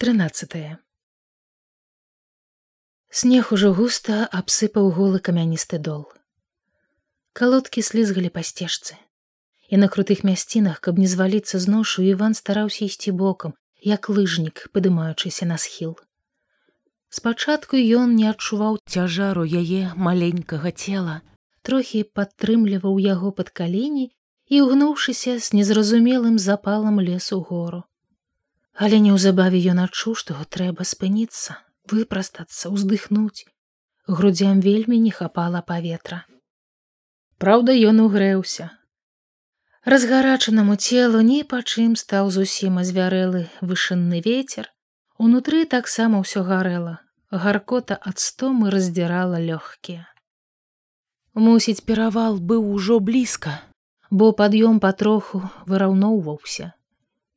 13 снег ужо густа абсыпаў голы камяністы дол. Калодкі слізгалі па сцежцы. І на крутых мясцінах каб не зваліцца з ношу іван стараўся ісці бокам як лыжнік падымаючыся на схіл. Спачатку ён не адчуваў цяжару яе маленькага цела трохі падтрымліваў яго пад калені і ўгнуўшыся з незразумелым запалам лесу гору але неўзабаве ён адчуў што трэба спыніцца выпрастацца уздыхнуць. Грудзям вельмі не хапала паветра. Праўда ён угрэўся. Разгарачанаму целу ні па чым стаў зусім азвярэлы вышынны ветер унутры таксама ўсё гарэла. Гаркота ад стомы раздзірала лёгкія. Мусіць перавал быў ужо блізка бо пад'ём патроху выраўноўваўся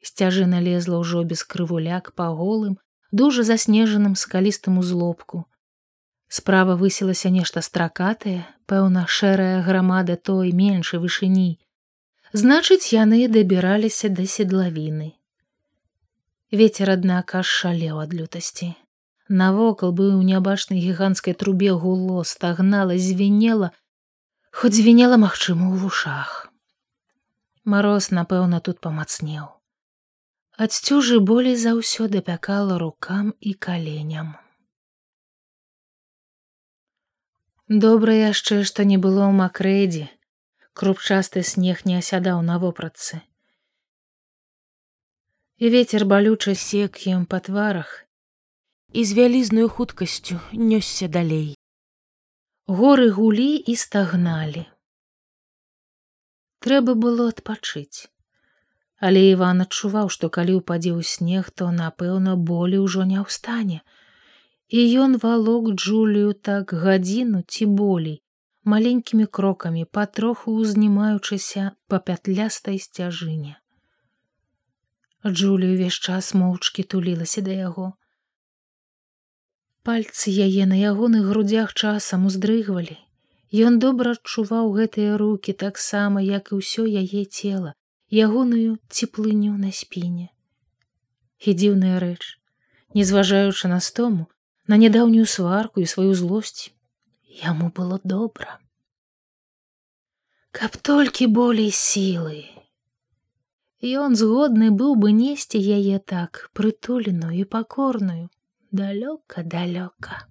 сцяжына лезла ўжо без крывуляк па голым дужа заснежаным скалістым узлобку. Справа высілася нешта стракатае пэўна шэрая грамада той меншай вышыні. Значыць яны дабіраліся да седлавіны. Ветер аднака шалеў ад лютасці. Навокал быў нябачнай гіганцкай трубе гуло стагнала звенела хоць звенела магчыма ў вушах. Мароз напэўна тут памацнеў ад сцюжы болей заўсёды пякала рукам і каленям. Добра яшчэ, што не было ў макрэдзе, крупчасты снег не асядаў на вопратцы. І вецер балюча сек ім па тварах і з вялізнаю хуткасцю нёсся далей. Горы гулі і стагналі. Трэба было адпачыць але іван адчуваў што калі ўпадзе ў снег то напэўна болі ўжо не ўстане. І ён валок джулію так гадзіну ці болей маленькімі крокамі патроху ўзнімаючыся па пятлястай сцяжыне. Джулію ўвесь час моўчкі тулілася да яго. Пальцы яе на ягоных грудях часам уздрыгвалі. Ён добра адчуваў гэтыя руки таксама як і ўсё яе цела ягоную цеплыню на спіне. І дзіўная рэч, не зважаючы на стому, на нядаўнюю сварку і сваю злосць, яму было добра. Каб толькі болей сілы. Ён згодны быў бы несці яе так прытуленую і пакорную, далёка далёка.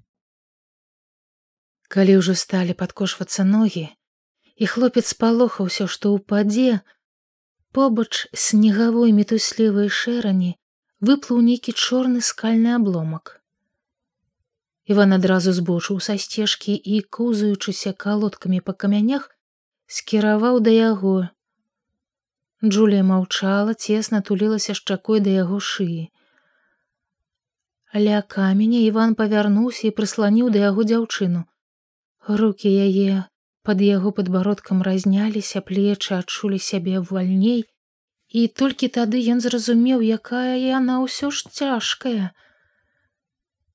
Калі ўжо сталі падкошвацца ногі, і хлопец спалохаўся, што ўпадзе, побач снегавой мітуслівай шэрані выплыў нейкі чорны скальны абломак. Иван адразу збочыў са сцежкі і коўзаючыся калодкамі па камянях скіраваў да яго. Джулія маўчала цесна тулілася шчакой да яго шыі. Ля каменя иван павярнуўся і прысланіў да яго дзяўчыну. Руки яе Пад яго падбародкам разняліся плечы адчулі сябе вальней, і толькі тады ён зразумеў, якая яна ўсё ж цяжкая.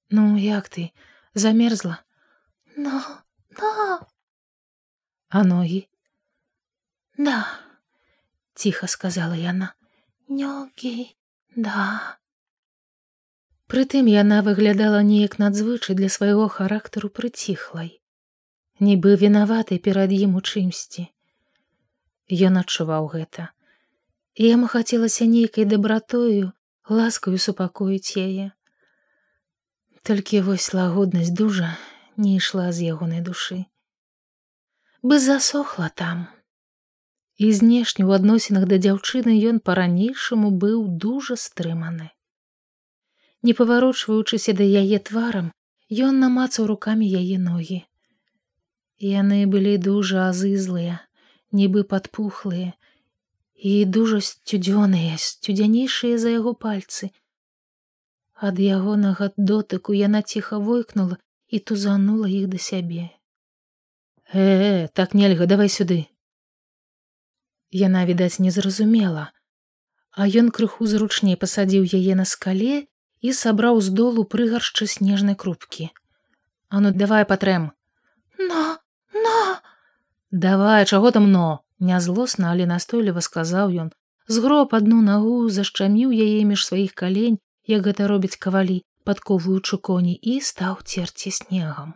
Ну як ты? Замерзла? Но но а ногі? Да ціха сказала яна. Нёгі да Прытым яна выглядала неяк надзвычай для свайго характару прыціхлай нібы вінаваты перад ім у чымсьці. Ён адчуваў гэта. І яму хацелася нейкай дабратою ласкаю супакоіць яе. Толькі вось лагоднасць дужа не ішла з ягонай душы. Бы засохла там. І знешне ў адносінах да дзяўчыны ён па-ранейшаму быў дужа стрыманы. Не паварочваючыся да яе тварам, ён намацаў рукамі яе ногі. Яны былі дужа азызлыя, нібы падпухлыя і дужа сцюдзёныя, сцюдзянейшыя за яго пальцы. Ад ягонага дотыку яна ціха войкнула і тузанула іх да сябе. Э, так нельга давай сюды. Яна відаць не зразумела, а ён крыху зручней пасадзіў яе на скале і сабраў з долу прыгаршчы снежнай крупкі. А ну давай патрэм. Но но давай чаго там но нязлосна але настойліва сказаў ён згроб адну нагу зашчаміў яе між сваіх калень як гэта робяць кавалі, падковуючы коні і стаў церці снегам.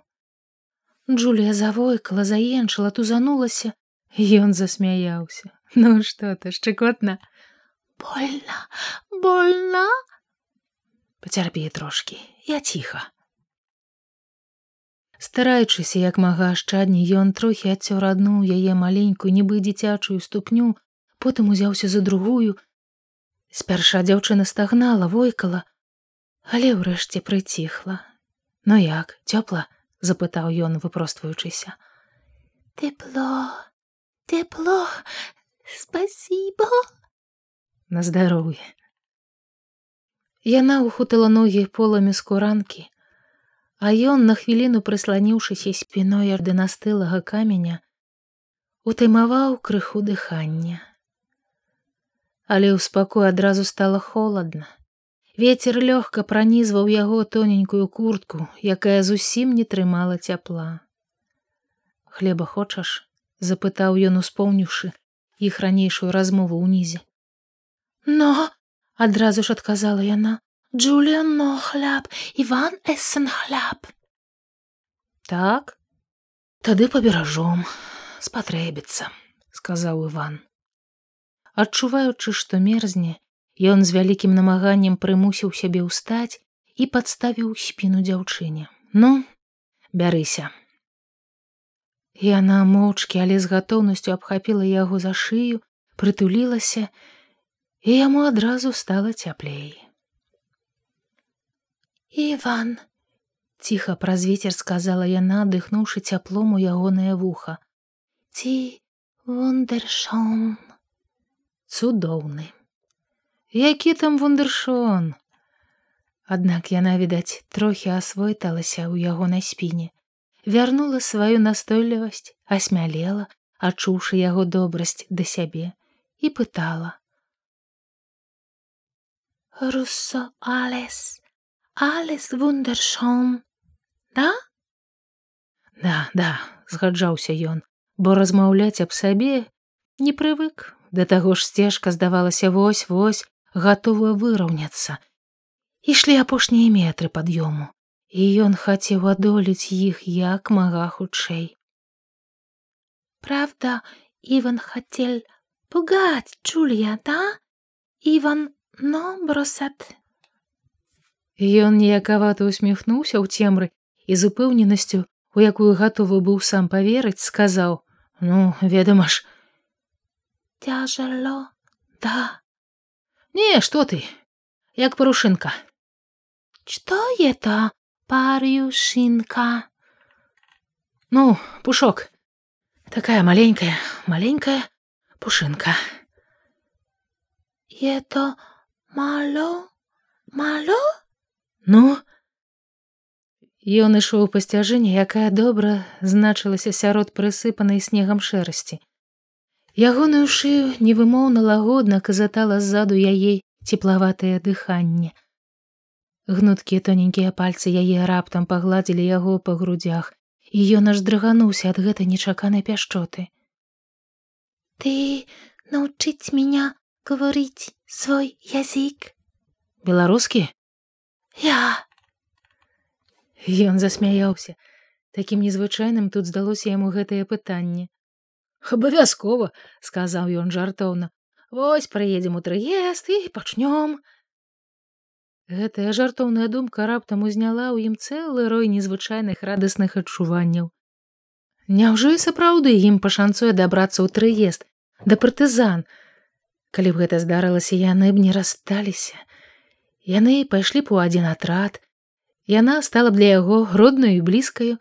Джулія завойкала, заенчыла, тузанулася, ён засмяяўся. Ну што ты шчыкотна, больно, больно. Пацярпі трошкі, я ціха. Стараючыся як мага ашчадні, ён трохі адцёр адну яе маленькую нібы дзіцячую ступню, потым узяўся за другую. Спярша дзяўчына стагнала, войкала, але ўрэшце прыціхла. Ну як, цёпла, запытаў ён, выпростваючыся. Тепло, тепло, спасибо. На здароўе. Яна ухутала ногі поламі скуранкі, а ён на хвіліну прысланіўшыся спіной аж да настылага каменя утаймаваў крыху дыхання. Але ў спакой адразу стала холодна ветер лёгка пранізваў яго тоненькую куртку якая зусім не трымала цяпла. Хлеба хочаш запытаў ён успомніўшы іх ранейшую размову ўнізе но адразу ж адказала яна Джулиан но хляб, Іван эссен хляб. Так, тады паберажом спатрэбіцца, сказаў Іван. Адчуваючы, што мерзне, ён з вялікім намаганнем прымусіў сябе ўстаць і падставіў спіну дзяўчыне. Ну, бярыся. Яна моўчкі, але з гатоўнасцю абхапіла яго за шыю, прытулілася, і яму адразу стала цяплей. Іван, ціха праз вецер сказала яна, дыхнуўшы цяплом у ягонае вуха. Ці вундершон. Цудоўны. Які там вундершон? Аднак яна, відаць, трохі асвойталася ў яго на спіне, вярнула сваю настойлівасць, асмялела, адчуўшы яго добрасць да сябе і пытала: Руссо Алес alles wunderschön да? Да да згаджаўся ён бо размаўляць аб сабе не прывык. Да таго ж сцежка здавалася вось вось гатова выраўняцца. Ішлі апошнія метры пад'ёму і ён хацеў адолець іх як мага хутчэй. Правда иван хотел пугать джулия да иван но бросат Ён ніякавато усміхнуўся ў цемры і з упэўненасцю, у якую гатовы быў сам паверыць, сказаў: « Ну, ведама ж, Цяжало, да. Не, што ты, як парушынка. Что это парюшинка? Ну, пушок. Такая маленькая, маленькая пушинка. Это мало, мало? Ну Ён ішоў па сцяжыне, якая добра значылася сярод прысыпанай снегам шэрасці. Ягоную шыю невымоўна лагодна казатала ззаду яе цеплаватае дыханне. Гнуткія тоненькія пальцы яе раптам пагладзілі яго па грудях, і ён аж здрыгануўся ад гэтай нечаканай пяшчоты. Ты научыць меня говорить свой язык беларускі я. Ён засмяяўся. Такім незвычайным тут здалося яму гэтае пытанне. Абавязкова сказаў ён жартоўна. Вось прыедзем у трыезд і пачнём. Гэтая жартоўная думка раптам узняла ў ім цэлы рой незвычайных радасных адчуванняў. Няўжо і сапраўды ім пашанцуе дабрацца ў трыезд? Да партызан? Калі б гэта здарылася яны б не рассталіся Яны пайшлі б у адзін атрад. Яна стала б для яго роднаю і блізкаю.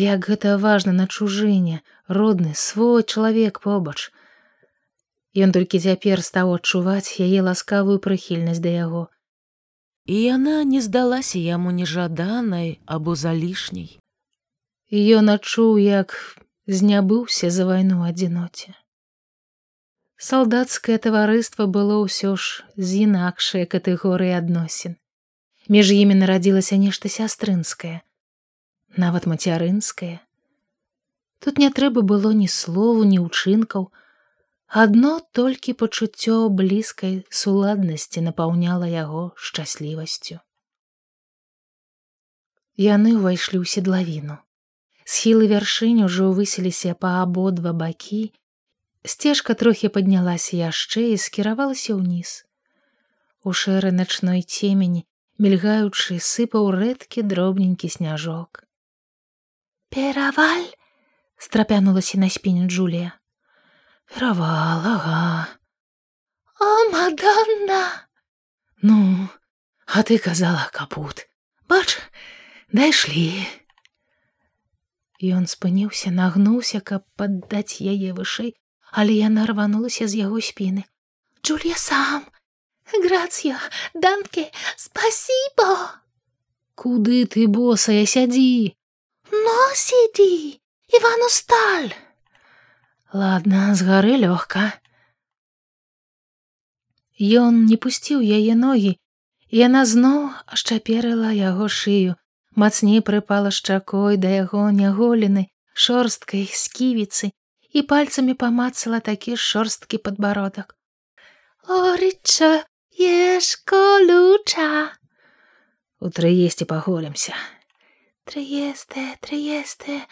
Як гэта важна на чужыне, родны свой чалавек побач. Ён толькі цяпер стаў адчуваць яе ласкавую прыхільнасць да яго. І яна не здалася яму нежаданай або залішняй. Ён адчуў, як знябыўся за вайну адзіноце салдацкае таварыства было ўсё ж з інакшай катэгорыі адносін. Між імі нарадзілася нешта сястрынскае, нават мацярынскае. Тут не трэба было ні слову, ні ўчынкаў, Адно толькі пачуццё блізкай суладнасці напаўняла яго шчаслівасцю. Яны ўвайшлі ў седлавіну. Схілы вяршынь ужо высіліся па абодва бакі. Сцежка трохі паднялася яшчэ і скіравалася ўніз. У шэры начной цемені, мільгаючы сыпаў рэдкі дробненькі сняжок. Пераваль страпянулася на спіне Джулія. Перавал, ага. О, Мадонна! Ну, а ты казала капут. Бач, дайшлі. Ён спыніўся, нагнуўся, каб паддаць яе вышэй, але яна рванулася з яго спіны. Джулія сам. Грація, данке, спасибо. Куды ты босая сядзі? Но сиди, Ивану сталь. ладно з гары лёгка Ён не пусціў яе ногі і яна зноў ашчаперыла яго шыю мацней прыпала шчакой да яго няголены шорсткай сківіцы і пальцамі памацала такі шорсткі падбародак орыча ешко луча у трыесце паголімся трыесте трыесте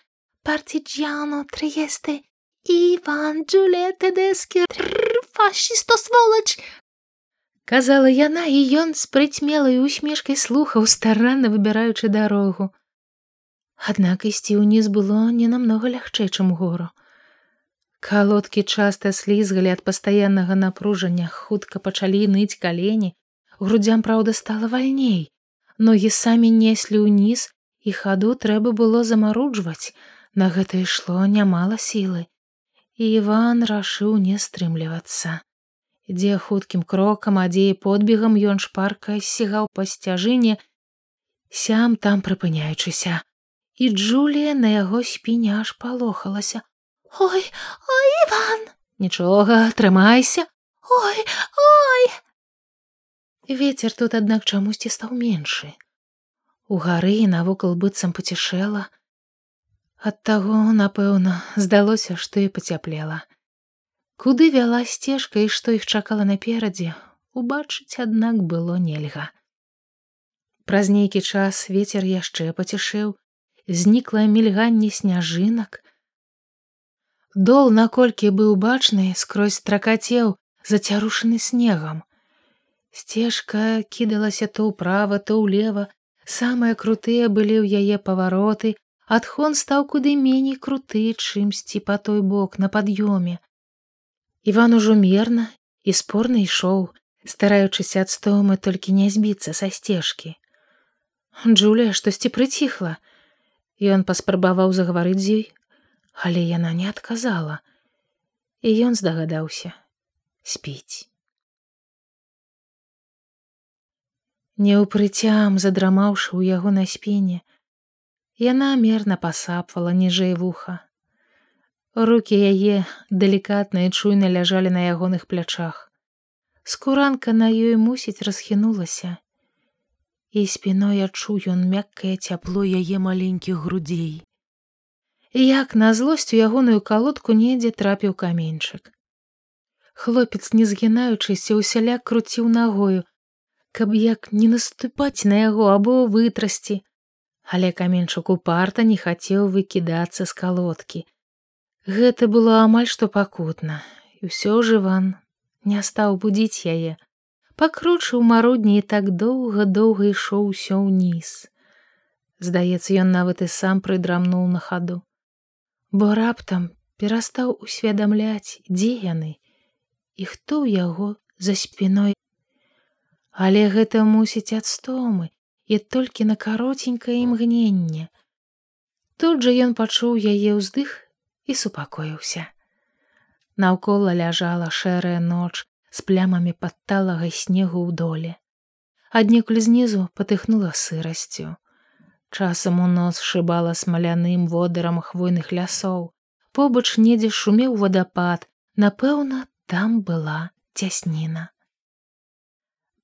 партиджано трыесты Іван Джулія Тэдэскі фашісто сволач казала яна і ён з прыцьмелай усмешкай слухаў старанна выбіраючы дарогу аднак ісці ўніз было не намнога лягчэй чым гору калодкі часта слізгалі ад пастаяннага напружання хутка пачалі ныць калені грудзям праўда стала вальней ногі самі неслі ўніз і хаду трэба было замаруджваць на гэта ішло нямала сілы Іван рашыў не стрымлівацца. Дзе хуткім крокам, а дзе і подбегам ён шпарка сігаў па сцяжыне, сям там прыпыняючыся. І Джулія на яго спіне аж палохалася. Ой, ой, Іван! Нічога, трымайся. Ой, ой! Вецер тут, аднак чамусьці стаў меншы. У гары навокал быццам пацішэла, Ад таго, напэўна, здалося, што і пацяплела. Куды вяла сцежка і што іх чакала наперадзе, убачыць, аднак было нельга. Праз нейкі час вецер яшчэ пацішэў, знікла мільганне сняжынак. Дол, наколькі быў бачны, скрозь тракацеў, зацярушаны снегам. Сцежка кідалася то ўправа, то ўлева, самыя крутыя былі ў яе павароты, адхон стаў куды меней круты чымсьці па той бок на пад'ёме. Иван ужо мерна і спорна ішоў стараючыся ад стомы толькі не збіцца са сцежкі. Джулія штосьці прыціхла! Ён паспрабаваў загаварыць з ёй але яна не адказала і ён здагадаўся спіць неўпрыцям задрамаўшы ў яго на спіне Яна мерна пасапвала ніжэй вуха. Рукі яе далікатна і чуйна ляжалі на ягоных плячах. Скуранка на ёй мусіць расхінулася. І спіной адчуў ён мяккае цяпло яе маленькіх грудзей. Як на злосць у ягоную калодку недзе трапіў каменьчык. Хлопец, не згінаючыся, усяляк круціў нагою, каб як не наступаць на яго або вытрасці, але каменьчук упарта не хацеў выкідацца з калодкі. Гэта было амаль што пакутна, і ўсё жыван не стаў будзіць яе. Пакручыў марудні і так доўга доўга ішоў усё ўніз. Здаецца, ён нават і сам прыдрамнуў на хаду, бо раптам перастаў усведамляць, дзе яны і хто ў яго за спіной. Але гэта мусіць ад стомы, і толькі на каротенькае імгненне. Тут жа ён пачуў яе ўздых і супакоіўся. Наўкола ляжала шэрая ноч з плямамі падталага снегу ў доле. Аднекуль знізу патыхнула сырасцю. Часам у нос шыбала смаляным водарам хвойных лясоў. Побач недзе шумеў вадапад, напэўна, там была цясніна.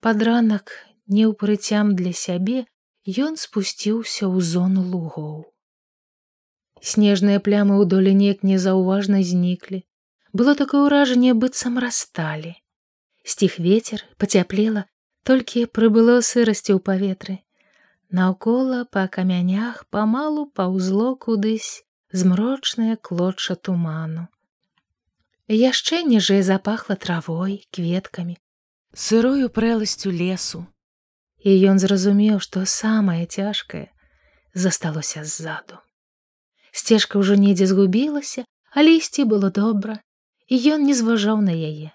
Пад ранак неўпрыцям для сябе ён спусціўся ў зону лугоў. Снежныя плямы ў доле неяк незаўважна зніклі. было такое ўражанне быццам рассталі сціх ветер пацяплела толькі прыбыло сырасці ў паветры наўкола па камянях памалу паўзло кудысь змрочнае клоча туману. Яшчэ ніжэй запахла травой кветкамі сырою прэласцю лесу. І ён зразумеў што самае цяжкае засталося ззаду. Сцежка ўжо недзе згубілася але ісці было добра і ён не зважаў на яе.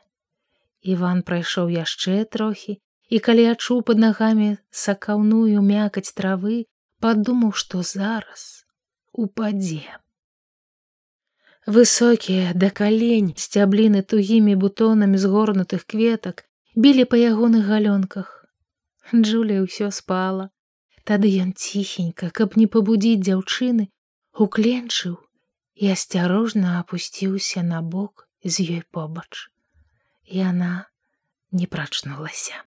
Іван прайшоў яшчэ трохі і калі адчуў пад нагамі сакаўную мякаць травы, падумаў, што зараз упадзе. Высокія да калень сцябліны тугімі бутонамі згорнутых кветак білі па ягоных галёнках. Джуля ўсё спала. Тады ён ціхенька, каб не пабудзіць дзяўчыны, укленчыў і асцярожна апусціўся на бок з ёй побач. Яна не прачнулася.